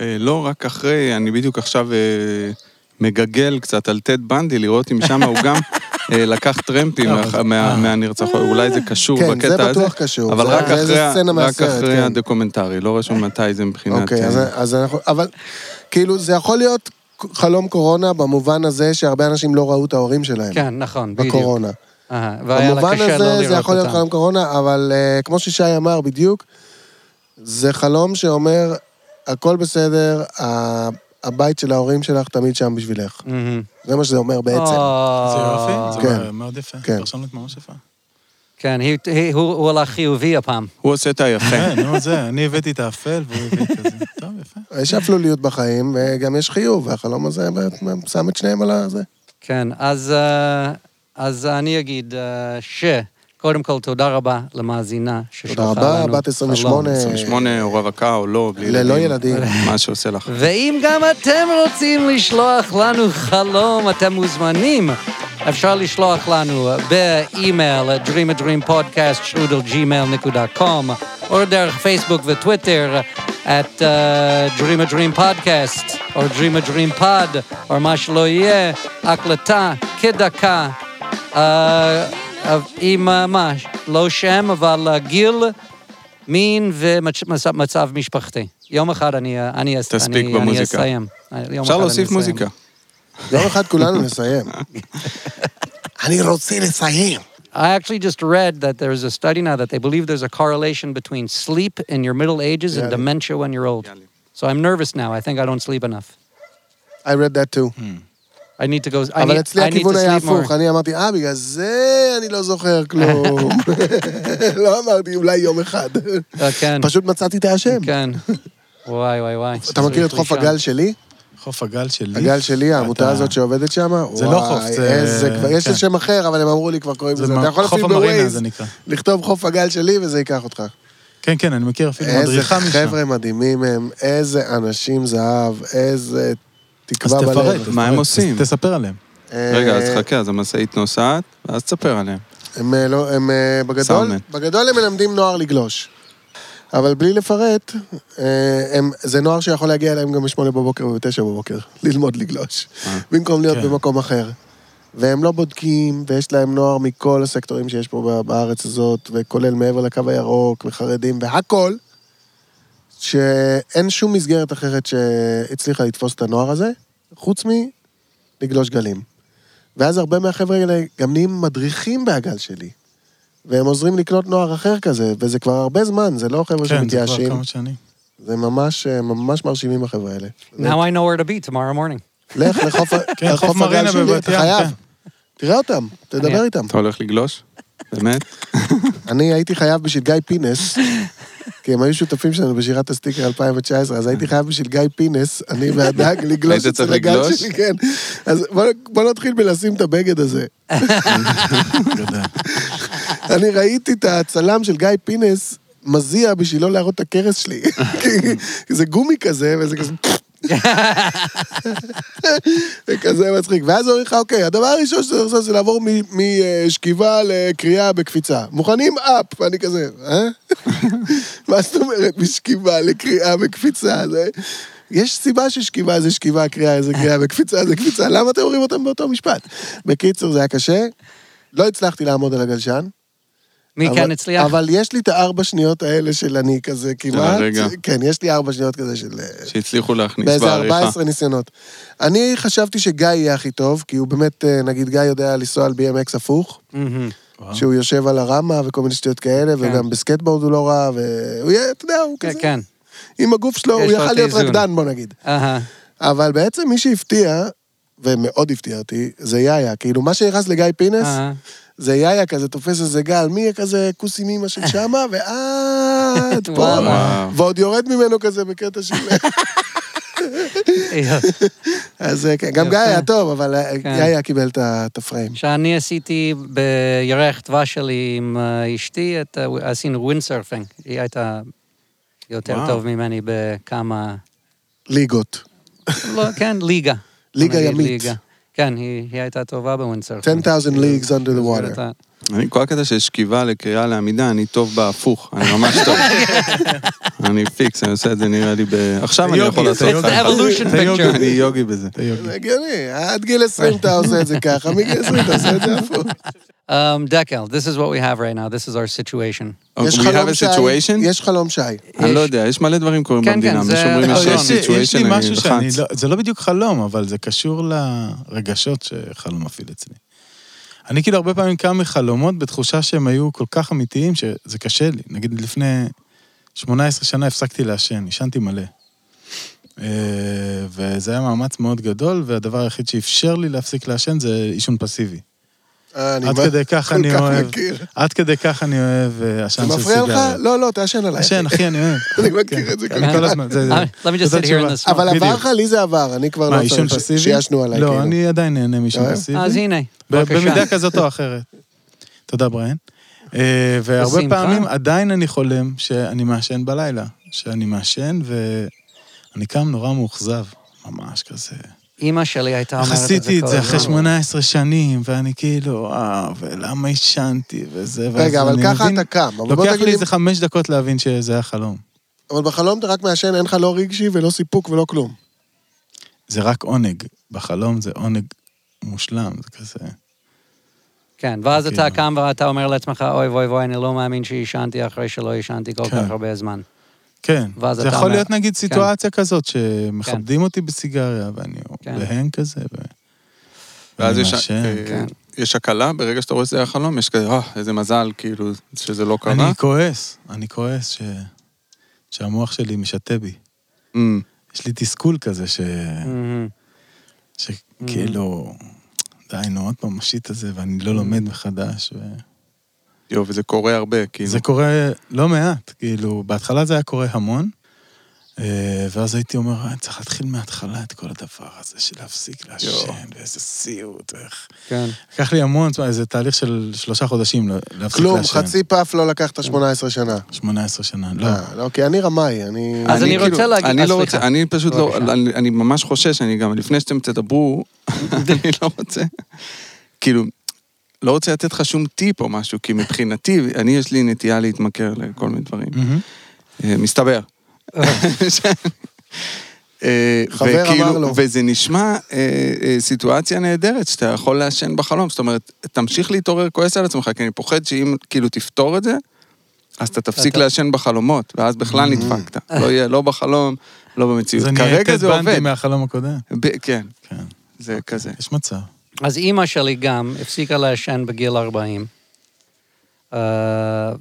אה, לא, רק אחרי, אני בדיוק עכשיו אה, מגגל קצת על טד בנדי, לראות אם שם הוא גם אה, לקח טרמפים. מהנרצחות, אולי זה קשור כן, בקטע זה הזה. בטוח קשור. אבל זה- רק זה אחרי, כן. הדוקומנטרי, לא רשום מתי זה מבחינת... אוקיי, אז, אז אנחנו, אבל כאילו זה יכול להיות חלום קורונה במובן הזה שהרבה אנשים לא ראו את ההורים שלהם. כן, נכון, בדיוק. בקורונה. במובן קשה לא הזה זה יכול להיות. חלום קורונה, אבל כמו ששי אמר בדיוק, זה חלום שאומר, הכל בסדר, ה- הבית של ההורים שלך תמיד שם בשבילך. מהמם. זה מה שזה אומר בעצם. זה יופי, זה כן. מאוד יפה, כן. פרשנות ממש יפה. כן, היא- היא- הוא הוא הלך חיובי הפעם. הוא עושה את היפה. כן, נו, זה, אני הבאתי את האפל והוא הביא את הזה. <laughs> טוב, יפה. יש אפלוליות בחיים, וגם יש חיוב, והחלום הזה שם את שניהם על הזה. כן, אז, אה, אז אני אגיד אה, שקודם כל תודה רבה למאזינה ששלחה לנו. תודה רבה, בת 28. 28 או רווקה או לא, בלי ללא ילדים. מה שעושה לך. ואם גם אתם רוצים לשלוח לנו חלום, אתם מוזמנים. אפשר לשלוח לנו באימייל, dreamadreampodcast.gmail.com, או דרך פייסבוק וטוויטר, at uh, Dream a Dream Podcast, או Dream a Dream Pod, או מה שלא יהיה, הקלטה כדקה, uh, עם uh, מה, לא שם, אבל uh, גיל, מין ומצב משפחתי. יום אחד אני, אני, תספיק אני, במוזיקה. אני אסיים. יום אחד אפשר אני להוסיף אסיים. מוזיקה. יום אחד כולנו נסיים. אני רוצה לסיים. I actually just read that there's a study now that they believe there's a correlation between sleep in your middle ages and Yeah. dementia when you're old. So I'm nervous now. I think I don't sleep enough. I read that too. I need to go. I אבל need, אצלי I need to הכיוון היה sleep more. הפוך, אני אמרתי, אה, בגלל זה אני לא זוכר כלום. <laughs> <laughs> לא אמרתי, אולי יום אחד. Uh, כן, פשוט מצאתי את האשם. כן. וואי, וואי, וואי. אתה מכיר את חוף. הגל שלי? חוף הגל שלי. הגל שלי, העמותה הזאת שעובדת שם? זה לא חוף, זה- איזה, כבר, יש כן. לזה שם אחר, אבל הם אמרו לי כבר קוראים זה לזה. אתה יכול אפילו בווייז. לכתוב חוף הגל שלי וזה ייקח אותך. כן, כן, אני מכיר אפילו איזה מדריכה משם. חבר'ה מדהימים הם, איזה אנשים זהב, איזה תקווה תפרט, בלב. תפרט, מה הם עושים? תספר עליהם. רגע, אז אה, חכה, אז המשאית נוסעת, ואז תספר עליהם. הם, אה, לא, הם אה, בגדול. בגדול הם מלמדים נוער לגלוש. אבל בלי לפרט, אה, הם, זה נוער שיכול להגיע אליהם גם בשמונה בבוקר ובתשע בבוקר, <laughs> ללמוד לגלוש, במקום להיות כן. במקום אחר. והם לא בודקים, ויש להם נוער מכל הסקטורים שיש פה בארץ הזאת, וכולל מעבר לקו הירוק, וחרדים, והכול, שאין שום מסגרת אחרת שהצליחה לתפוס את הנוער הזה, חוץ מלגלוש גלים. ואז הרבה מהחבר'ה האלה גם נהיים מדריכים בהגל שלי. והם עוזרים לקלוט נוער אחר כזה, וזה כבר הרבה זמן, זה לא חבר'ה כן, זה כבר שמתייאשים. כמה שנים. זה ממש, ממש מרשימים החבר'ה האלה. Now I know where to be tomorrow morning. לך לחוף, <laughs> כן, לחוף מרינה בבת אתה ים, חייב. כן. תראה אותם, תדבר איתם. אתה הולך לגלוש? באמת? <laughs> אני הייתי חייב בשביל גיא פינס, <laughs> <laughs> כי הם היו שותפים שלנו בשירת הסטיקר 2019, אז הייתי חייב בשביל גיא פינס, אני והדג, <laughs> לגלוש אצל הגל? שלי, כן. אז בוא- נתחיל בלשים את הבגד הזה. <laughs> אני ראיתי את הצלם של גיא פינס מזיע בשביל לא להראות את הכרס שלי. זה גומי כזה, וזה כזה... זה כזה מצחיק. ואז אומרים לך, אוקיי, הדבר הראשון שאתה לעשות זה לעבור משכיבה לקריאה בקפיצה. מוכנים? אפ. ואני כזה, אה? מה זאת אומרת משכיבה לקריאה בקפיצה? זה... יש סיבה ששכיבה זה שכיבה, קריאה זה קריאה, וקפיצה זה קפיצה, למה אתם אומרים אותם באותו משפט? בקיצור, זה היה קשה. לא הצלחתי לעמוד על הגלשן. מי אבל- כן הצליח? אבל יש לי את הארבע שניות האלה של אני כזה כמעט. הרגע. כן, יש לי ארבע שניות כזה של... שהצליחו להכניס באיזה בעריכה. 14 ניסיונות. אני חשבתי שגיא יהיה הכי טוב, כי הוא באמת, אה, נגיד, גיא יודע לנסוע על BMX הפוך, מהמם. וואו. שהוא יושב על הרמה וכל מיני שטויות כאלה, כן. וגם בסקטבורד הוא לא רע, והוא יהיה, אתה יודע, הוא כן, כזה... כן. עם הגוף שלו, הוא יכל להיות. רקדן, בוא נגיד. אהה. אבל בעצם מי שהפתיע, ומאוד הפתיע אותי, זה יאיה. כאילו, מה שנכנס לגיא פינס, אהה. זה יאיה כזה, תופס איזה גל, מי כזה כוס עם אימא של <laughs> שמה, ועד פה. ועוד יורד ממנו כזה בקטע של... <laughs> אז אה, כן, גם. גיא היה טוב, אבל אה, כן. יאיה קיבל את הפריים. שאני עשיתי בירח דבש שלי עם אה, אשתי, עשינו ווינדסרפינג. היא הייתה יותר. טוב ממני בכמה... ליגות. לא, כן, ליגה. <laughs> ליגה ימית. ליגה. כן, היא היא הייתה טובה ב windsurfing. 10,000 leagues under the water. אני, כל הקטע של שכיבה לקריאה לעמידה, אני טוב בהפוך, אני ממש טוב. <laughs> אני פיקס, אני עושה את זה נראה לי ב... עכשיו אני יכול לעשות יוגי. picture. אני יוגי בזה. זה הגיוני, עד גיל 20 אתה עושה את זה ככה, מגיל 20 אתה עושה את זה הפוך. Um, Dekel, this is what we have right now. This is our situation. יש We have חלום a situation? יש חלום שי. אני לא יודע, יש מלא דברים קורים כן, במדינה. כן, מי זה- שאומרים לא, יש יש לי- יש סיטואשן, לי אני משהו שאני. לא... זה לא בדיוק חלום, אבל זה קשור לרגשות שחלום מפעיל אצלי. אני כאילו הרבה פעמים קם מחלומות בתחושה שהם היו כל כך אמיתיים, שזה קשה לי. נגיד לפני 18 שנה הפסקתי לעשן, עישנתי מלא. אה, וזה היה מאמץ מאוד גדול, והדבר היחיד שאפשר לי להפסיק לעשן זה עישון פסיבי. אה, אני עד כדי כך <laughs> אני אוהב. עד כדי כך אני אוהב אה, עשן זה של מפריע סיגריה. לך? לא, לא, תעשן עליי. עשן, אחי, אני אוהב. <laughs> אני מכיר את זה כל כך. כל הזמן, זה... זה- smoke. אבל עבר. לך, לי זה עבר, אני כבר לא עישון צריך פסיבי? שישנו עליי, לא, כאילו. אני עדיין נהנה מעישון אוהב? פסיבי. אז הנה, בבקשה. במידה כזאת או אחרת. תודה, בריין. אה, והרבה. פעמים עדיין אני חולם שאני מעשן בלילה. שאני מעשן ואני קם נורא מאוכזב. ממש כזה. אימא שלי הייתה אומרת את זה עשיתי את כל זה אחרי הזמן. 18 שנים, ואני כאילו, וואו, ולמה עישנתי וזה, ואז רגע, אבל ככה מבין- אתה קם. לוקח לי איזה חמש דקות להבין שזה היה חלום. אבל בחלום אתה רק מעשן, אין לך לא רגשי ולא סיפוק ולא כלום. זה רק עונג. בחלום זה עונג מושלם, זה כזה... כן, ואז אתה כאילו. קם ואתה אומר לעצמך, אוי ואוי ואוי, אני לא מאמין שעישנתי אחרי שלא עישנתי כל כן. כך הרבה זמן. כן, ואז זה אתה יכול אומר- להיות נגיד סיטואציה כזאת שמכבדים אותי בסיגריה ואני כן. בהן כזה, ו... ואז יש- מעשן. אה, כן. יש הקלה, ברגע שאתה רואה שזה היה חלום, יש כזה, אה, איזה מזל, כאילו, שזה לא קרה. אני כועס, אני כועס ש... שהמוח שלי משתה בי. אמ, יש לי תסכול כזה ש... מהמם. שכאילו, די, נו, עוד פעם משיט את זה ואני לא לומד מחדש. ו... יואו, וזה קורה הרבה, כאילו. זה קורה לא מעט, כאילו, בהתחלה זה היה קורה המון, אה, ואז הייתי אומר, "אה, צריך להתחיל מההתחלה את כל הדבר הזה של להפסיק. לעשן, ואיזה סיוט, ואיך... כן. לקח לי המון, זמן, איזה תהליך של שלושה חודשים לה- להפסיק כלום, לעשן. חצי פף לא לקחת 18 שנה. 18 שנה, לא. אה, לא, כי אני רמאי, אני... אז אני רוצה להגיד- אני לא. רוצה, אני פשוט לא. אני- אני ממש חושש, אני גם, לפני שאתם תדברו, <laughs> אני לא רוצה, כאילו, לא רוצה לתת לך שום טיפ או משהו, כי מבחינתי, אני, יש לי נטייה להתמכר לכל מיני דברים. אה, מסתבר. אה, <laughs> חבר וכאילו- אמר לו. וזה נשמע אה, אה, סיטואציה נהדרת, שאתה יכול לעשן בחלום. זאת אומרת, תמשיך להתעורר כועס על עצמך, כי אני פוחד שאם כאילו תפתור את זה, אז אתה תפסיק לעשן בחלומות, ואז בכלל נדפקת. לא יהיה לא בחלום, לא במציאות. זה נהיה כרגע טד זה בנדי עובד. מהחלום הקודם. כן, כן, זה כזה. יש מצב. אז אימא שלי גם הפסיקה לעשן בגיל 40, אה,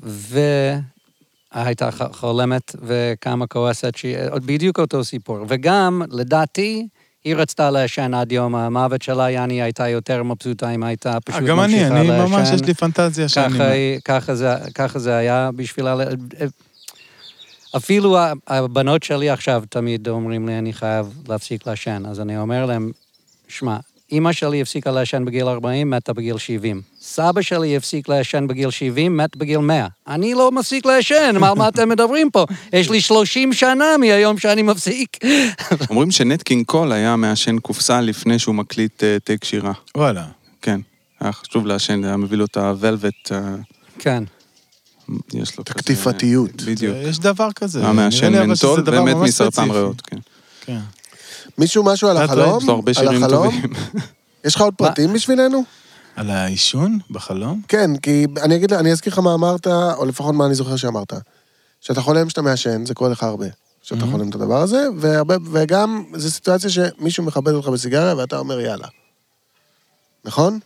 והייתה חולמת וכמה כועסת, שהיא- בדיוק אותו סיפור. וגם, לדעתי, היא רצתה לעשן עד יום המוות שלה, יעני הייתה יותר מבסוטה אם הייתה פשוט אה, ממשיכה גם לעשן. אני, אני ממש, יש לי פנטזיה שאני... ככה, היא- ככה, זה, ככה זה היה בשבילה. אפילו הבנות שלי עכשיו תמיד אומרים לי, אני חייב להפסיק לעשן. אז אני אומר להם, שמע, אימא שלי הפסיקה לעשן בגיל 40, מתה בגיל 70. סבא שלי הפסיק לעשן בגיל 70, מת בגיל 100. אני לא מפסיק לעשן, על מה אתם מדברים פה? יש לי 30 שנה מהיום שאני מפסיק. אומרים שנט קינג קול היה מעשן קופסה לפני שהוא מקליט אה, טייק שירה. וואלה. כן. היה חשוב לעשן, היה מביא לו את ה velvet, אה, כן. יש לו כזה... הקטיפתיות. בדיוק. יש דבר כזה. היה מעשן נראה לי אבל שזה מנטול ומת מסרטן. ריאות, כן. כן. מישהו משהו על החלום? יש לו הרבה על שירים החלום? טובים. <laughs> יש לך עוד פרטים בשבילנו? על העישון בחלום? כן, כי אני אגיד, אני אזכיר לך מה אמרת, או לפחות מה אני זוכר שאמרת. שאתה חולם שאתה מעשן, זה קורה לך הרבה. שאתה Mhm. חולם את הדבר הזה, והרבה, וגם זו סיטואציה שמישהו מכבד אותך בסיגריה ואתה אומר יאללה. נכון?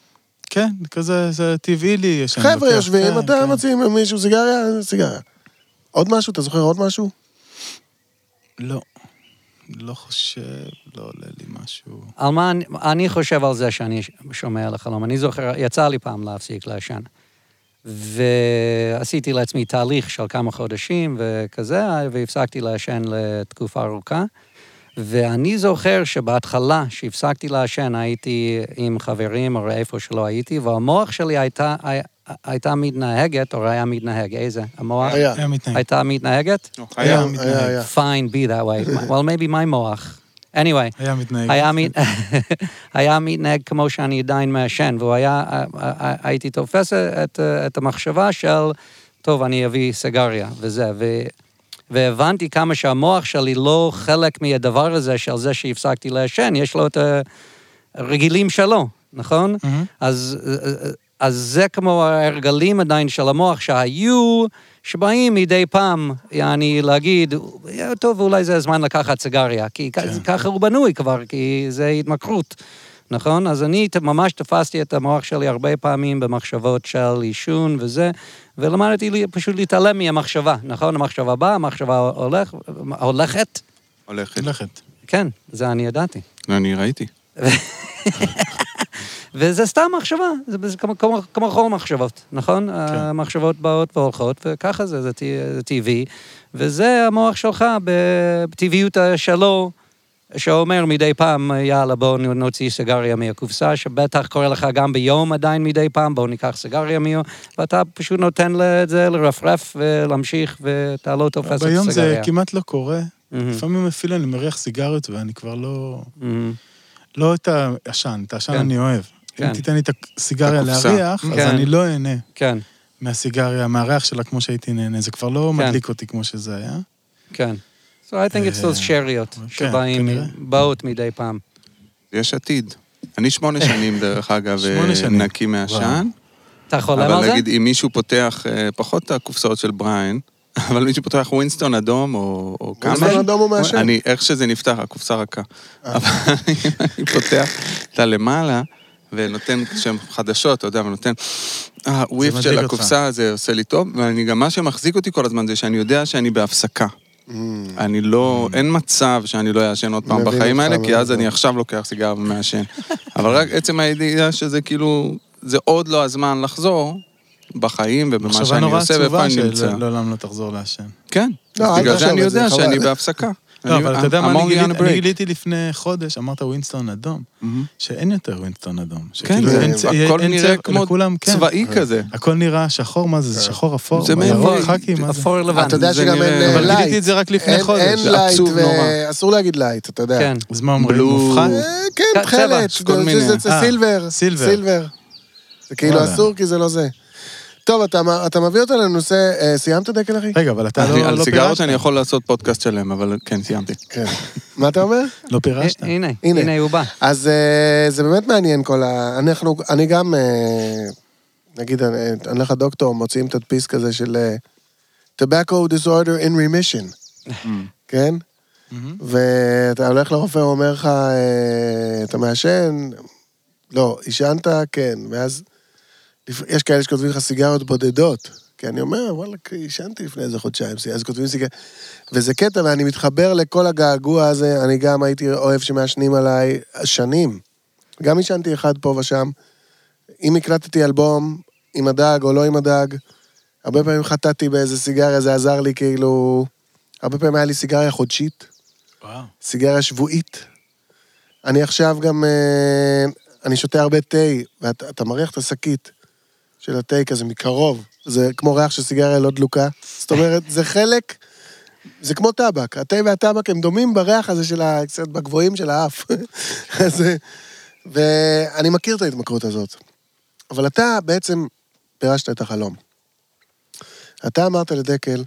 כן, כזה, זה טבעי לי. חבר'ה יושבים, כן, אתה כן. מוציא ממישהו סיגריה, סיגריה. עוד משהו? אתה זוכר עוד משהו? לא. לא חושב, לא עולה לי משהו. על מה אני, אני חושב על זה שאני שומע על החלום. אני זוכר, יצא לי פעם להפסיק לעשן. ועשיתי לעצמי תהליך של כמה חודשים וכזה, והפסקתי לעשן לתקופה ארוכה. ואני זוכר שבהתחלה, שהפסקתי לעשן, הייתי עם חברים או איפה שלא הייתי, והמוח שלי הייתה, הי- הייתה מתנהגת, או היה מתנהג, איזה? המוח? היה. הייתה מתנהגת? היה. היה מתנהג. Fine, be that way. <laughs> well, maybe my מוח. anyway. היה מתנהג. היה, מת... <laughs> היה מתנהג כמו שאני עדיין מעשן, והוא היה, הייתי תופס את, את המחשבה של, טוב, אני אביא סיגריה, וזה, ו... והבנתי כמה שהמוח שלי לא חלק מהדבר הזה, של זה שהפסקתי לעשן, יש לו את הרגילים שלו, נכון? מהמם. אז, אז זה כמו ההרגלים עדיין של המוח שהיו, שבאים מדי פעם, יעני, להגיד, "אה, טוב, אולי זה הזמן לקחת סיגריה, כי כן. ככה הוא בנוי כבר, כי זה התמכרות, נכון? אז אני ממש תפסתי את המוח שלי הרבה פעמים במחשבות של עישון וזה, ולמדתי לי, פשוט להתעלם מהמחשבה, נכון? המחשבה באה, המחשבה הולך, הולכת, הולכת. הולכת. כן, זה אני ידעתי. אני ראיתי. <laughs> וזה סתם מחשבה, זה, זה כמו, כמו, כמו כל מחשבות, נכון? כן. המחשבות באות והולכות, וככה זה, זה, ט- זה טבעי, וזה המוח שלך בטבעיות שלו, שאומר מדי פעם, יאללה, בואו נוציא סיגריה מהקופסה, שבטח קורה לך גם ביום עדיין מדי פעם, בואו ניקח סיגריה מיום, ואתה פשוט נותן את זה לרפרף ולהמשיך, ואתה לא תופס את הסיגריה. ביום זה כמעט לא קורה. מהמם. לפעמים אפילו אני מריח סיגריות ואני כבר לא... מהמם. לא את העשן, את העשן כן. אני אוהב. כן. אם תיתן לי את הסיגריה הקופסה. להריח, אז כן. אני לא אהנה כן, מהסיגריה, מהריח שלה כמו שהייתי נהנה. זה כבר לא כן. מדליק אותי כמו שזה היה. כן. So I think it's those אה, שאריות, כן, שבאים. באות מדי פעם. יש עתיד. אני שמונה <laughs> שנים, דרך אגב, אה. נקי מעשן. אתה חולם על אבל זה? נגיד, אם מישהו פותח, אה, פחות את הקופסאות של בריין, <laughs> אבל מישהו פותח ווינסטון אדום או או ווינסטון אדום הוא מעשן? אני, איך שזה נפתח, הקופסה רכה. אה. אבל אם אני פותח את הלמעלה, ונותן שם חדשות, אתה יודע, ונותן... ה whiff מדליק של. הקופסה הזה עושה לי טוב, ואני גם, מה שמחזיק אותי כל הזמן זה שאני יודע שאני בהפסקה. Mm. אני לא, אין מצב שאני לא אעשן עוד פעם בחיים האלה, כי אז אני. עכשיו לוקח סיגר ומעשן. <laughs> אבל רק עצם הידיעה שזה כאילו, זה עוד לא הזמן לחזור בחיים ובמה שאני עושה ואיפה עצובה אני נמצא. שלעולם לא תחזור לעשן. כן, לא, בגלל זה אני יודע. שאני בהפסקה. לא, אבל אתה יודע מה אני גיליתי? לפני חודש, אמרת ווינסטון אדום, מהמם. שאין יותר ווינסטון אדום. כן, הכל נראה כמו כן. צבאי כזה. הכל נראה שחור, מה זה? זה שחור אפור? זה זה? אפור לבן. אתה יודע שגם אין אבל light. גיליתי את זה רק לפני חודש. אין light. ואסור להגיד light, אתה יודע. כן. אז מה אומרים? blue- מופחת? אה, כן, תכלת, כל זה- מיני. זה- זה אה, silver. silver. silver. זה כאילו וואלה. אסור כי זה לא זה. טוב, אתה, אתה מביא אותנו לנושא... אה, סיימת דקל, אחי? רגע, אבל אתה אני- לא על לא סיגרות פירשת. אני יכול לעשות פודקאסט שלם, אבל כן, סיימתי. כן. מה אתה אומר? לא פירשת. הנה, הנה. הנה הוא בא. אז אה, זה באמת מעניין כל ה... אנחנו, אני גם, אה, נגיד, אני הולך לדוקטור, מוציאים תדפיס כזה של אה, tobacco disorder in remission, כן? ואתה הולך לרופא, הוא אומר לך, אה, אתה מעשן? לא. עישנת? כן. ואז יש כאלה שכותבים לך סיגריות בודדות. כי אני אומר, וואלה, עישנתי לפני איזה חודשיים, אז כותבים סיגריות. וזה קטע, ואני מתחבר לכל הגעגוע הזה, אני גם הייתי אוהב שמעשנים עליי שנים. גם עישנתי אחד פה ושם. אם הקלטתי אלבום עם הדג או לא עם הדג, הרבה פעמים חטאתי באיזה סיגריה, זה עזר לי כאילו... הרבה פעמים היה לי סיגריה חודשית, וואו. סיגריה שבועית. אני עכשיו גם... אה, אני שותה הרבה תה, ואתה אתה מריח את השקית של התה כזה מקרוב. זה כמו ריח של סיגריה לא דלוקה. זאת אומרת, זה חלק... זה כמו טבק, התה והטבק הם דומים בריח הזה של ה... קצת בגבוהים של האף. <laughs> אז... ואני מכיר את ההתמכרות הזאת. אבל אתה בעצם פירשת את החלום. אתה אמרת לדקל,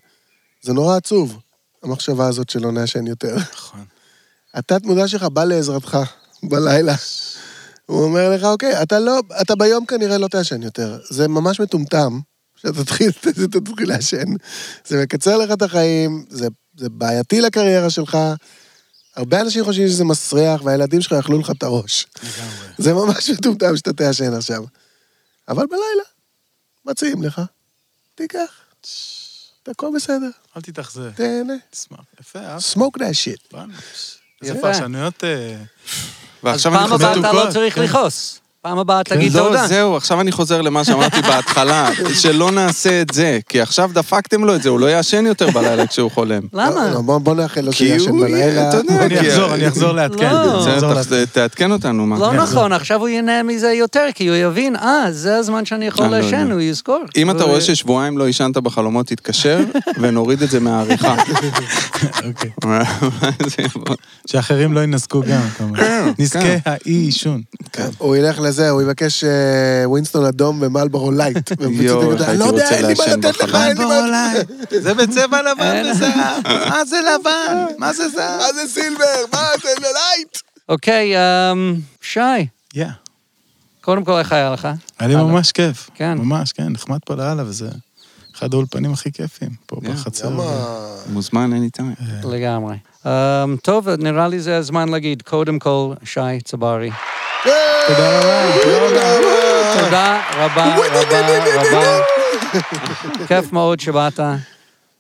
זה נורא עצוב, המחשבה הזאת שלא נעשן יותר. נכון. התת-מודע שלך בא לעזרתך בלילה. הוא אומר לך, אוקיי, אתה לא, אתה ביום כנראה לא תעשן יותר. זה ממש מטומטם שאתה תתחיל, <laughs> תתחיל לעשן. זה מקצר לך את החיים, זה, זה בעייתי לקריירה שלך. הרבה אנשים חושבים שזה מסריח, והילדים שלך יאכלו לך את הראש. לגמרי. זה ממש מטומטם שאתה תעשן עכשיו. אבל בלילה, מציעים לך, תיקח. הכל בסדר, אל תתאכזב. תהנה. תשמח. יפה, אהב. smoke that shit. יפה. פרשנויות... אז פעם. הבאה אתה לא צריך כן. לכעוס. פעם הבאה תגיד לא, תודה. זהו, עכשיו אני חוזר למה שאמרתי בהתחלה, <laughs> שלא נעשה את זה, כי עכשיו דפקתם לו את זה, הוא לא יעשן יותר בלילה כשהוא חולם. למה? לא, בוא, בוא נאחל לו כי שישן הוא בלילה. אתה יודע, אני אחזור, אני אחזור <laughs> לעדכן. לא. תעדכן אותנו, מה. לא כן, נכון, עכשיו הוא ייהנה מזה יותר, כי הוא יבין, אה, זה הזמן שאני יכול לא לעשן. הוא יזכור. אם אתה רואה ששבועיים לא עישנת בחלומות, תתקשר, <laughs> ונוריד את זה מהעריכה. אוקיי. שאחרים לא ינזקו גם, אתה אומר. כן, כן. האי-עישון. הוא ילך לזה, הוא יבקש אה, ווינסטון אדום ומלבורו לייט. <laughs> יואו, לא הייתי יודע, רוצה אין לי מה לעשן לתת לך, בחלום. אין לי מה... זה בצבע לבן אין. וזהב. מה זה לבן? מה זה זהב? מה זה silver? מה זה light? אוקיי, אמ, שי. קודם כל, איך היה לך? היה לי. ממש כיף. כן. ממש, כן, נחמד פה לאללה, וזה אחד האולפנים הכי כיפים, פה. בחצר. מוזמן anytime. לגמרי. אמ, טוב, נראה לי זה הזמן להגיד, קודם כל, שי צברי. תודה רבה. תודה רבה, רבה, רבה. כיף מאוד שבאת,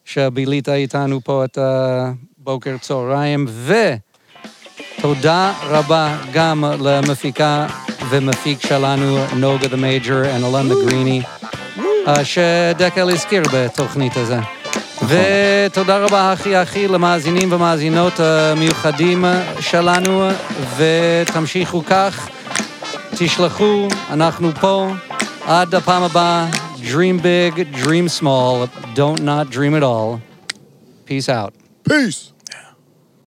שבילית איתנו פה את הבוקר צהריים, ותודה רבה גם למפיקה ומפיק שלנו, נוגה דה מייג'ר ואלנדה גריני, אה, שדקל הזכיר בתוכנית הזה. ותודה רבה, אחי אחי, למאזינים ומאזינות המיוחדים שלנו, ותמשיכו כך. תשלחו, אנחנו פה. עד הפעם הבאה, dream big, dream small, don't not dream at all. Peace out. Peace.